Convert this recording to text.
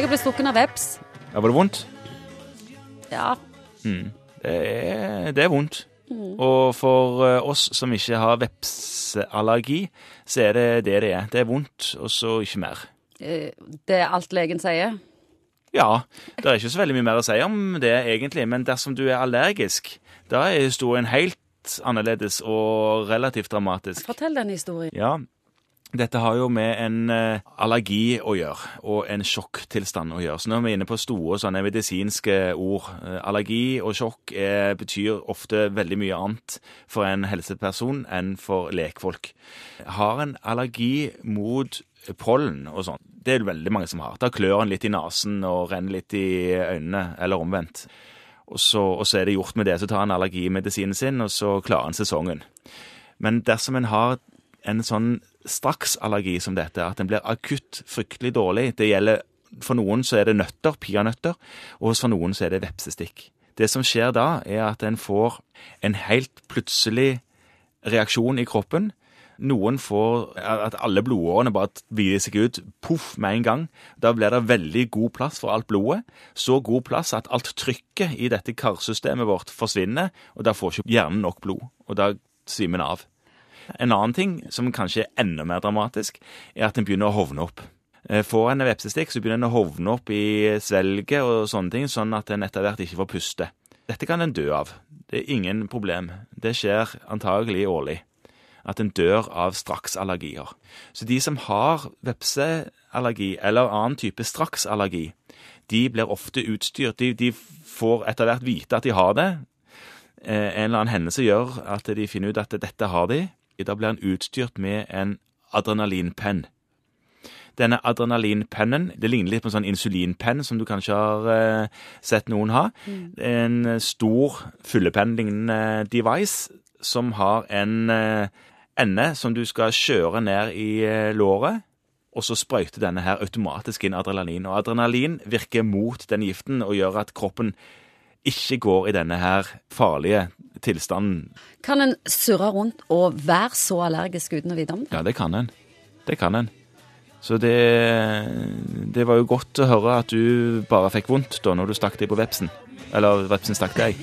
Jeg har blitt stukket av veps. Ja, Var det vondt? Ja. Mm. Det, er, det er vondt. Og for eh, oss som ikke har vepseallergi, så er det det det er. Det er vondt, og så ikke mer. eh, Det er alt legen sier. Ja, det er ikke så veldig mye mer å si om det egentlig, men dersom du er allergisk, da er historien helt annerledes og relativt dramatisk. Fortell den historien. Ja, dette har jo med en eh, allergi å gjøre, og en sjokktilstand å gjøre. Så nå er vi inne på store sånne medisinske ord. Eh, allergi og sjokk er, betyr ofte veldig mye annet for en helseperson enn for lekfolk. Har en allergi mot pollen og sånn, det er det veldig mange som har. Da klør en litt i nesen og renner litt i øynene, eller omvendt. Og så, og så er det gjort med det. Så tar en allergimedisinen sin, og så klarer en sesongen. Men dersom en har en sånn straksallergi som dette, at en blir akutt fryktelig dårlig Det gjelder For noen så er det nøtter, peanøtter, og for noen så er det vepsestikk. Det som skjer da, er at en får en helt plutselig reaksjon i kroppen. Noen får at alle blodårene bare vider seg ut poff med en gang. Da blir det veldig god plass for alt blodet. Så god plass at alt trykket i dette karsystemet vårt forsvinner, og da får ikke hjernen nok blod. Og da svimer en av. En annen ting som kanskje er enda mer dramatisk, er at en begynner å hovne opp. Eh, Får en vepsestikk, så begynner en å hovne opp i svelget og sånne ting, sånn at en etter hvert ikke får puste. Dette kan en dø av. Det er ingen problem. Det skjer antagelig årlig. At en dør av straksallergier. Så de som har vepseallergi eller annen type straksallergi, de blir ofte utstyrt. De, de får etter hvert vite at de har det. Eh, En eller annen hendelse gjør at de finner ut at dette har de. Da blir han utstyrt med en adrenalinpenn. Denne adrenalinpennen det ligner litt på en sånn insulinpenn som du kanskje har eh, sett noen ha. En stor stor fyllepennlignende device som har en eh, ende som du skal kjøre ned i eh, låret. Og så sprøyter denne her automatisk inn adrenalin. Og adrenalin virker mot den giften og gjør at kroppen ikke går i denne her farlige tilstanden. Kan en surre rundt og være så allergisk uten å vite om det? Ja, det kan en. Det kan en. Så det, det var jo godt å høre at du bare fikk vondt da når du stakk deg på vepsen. Eller vepsen stakk deg.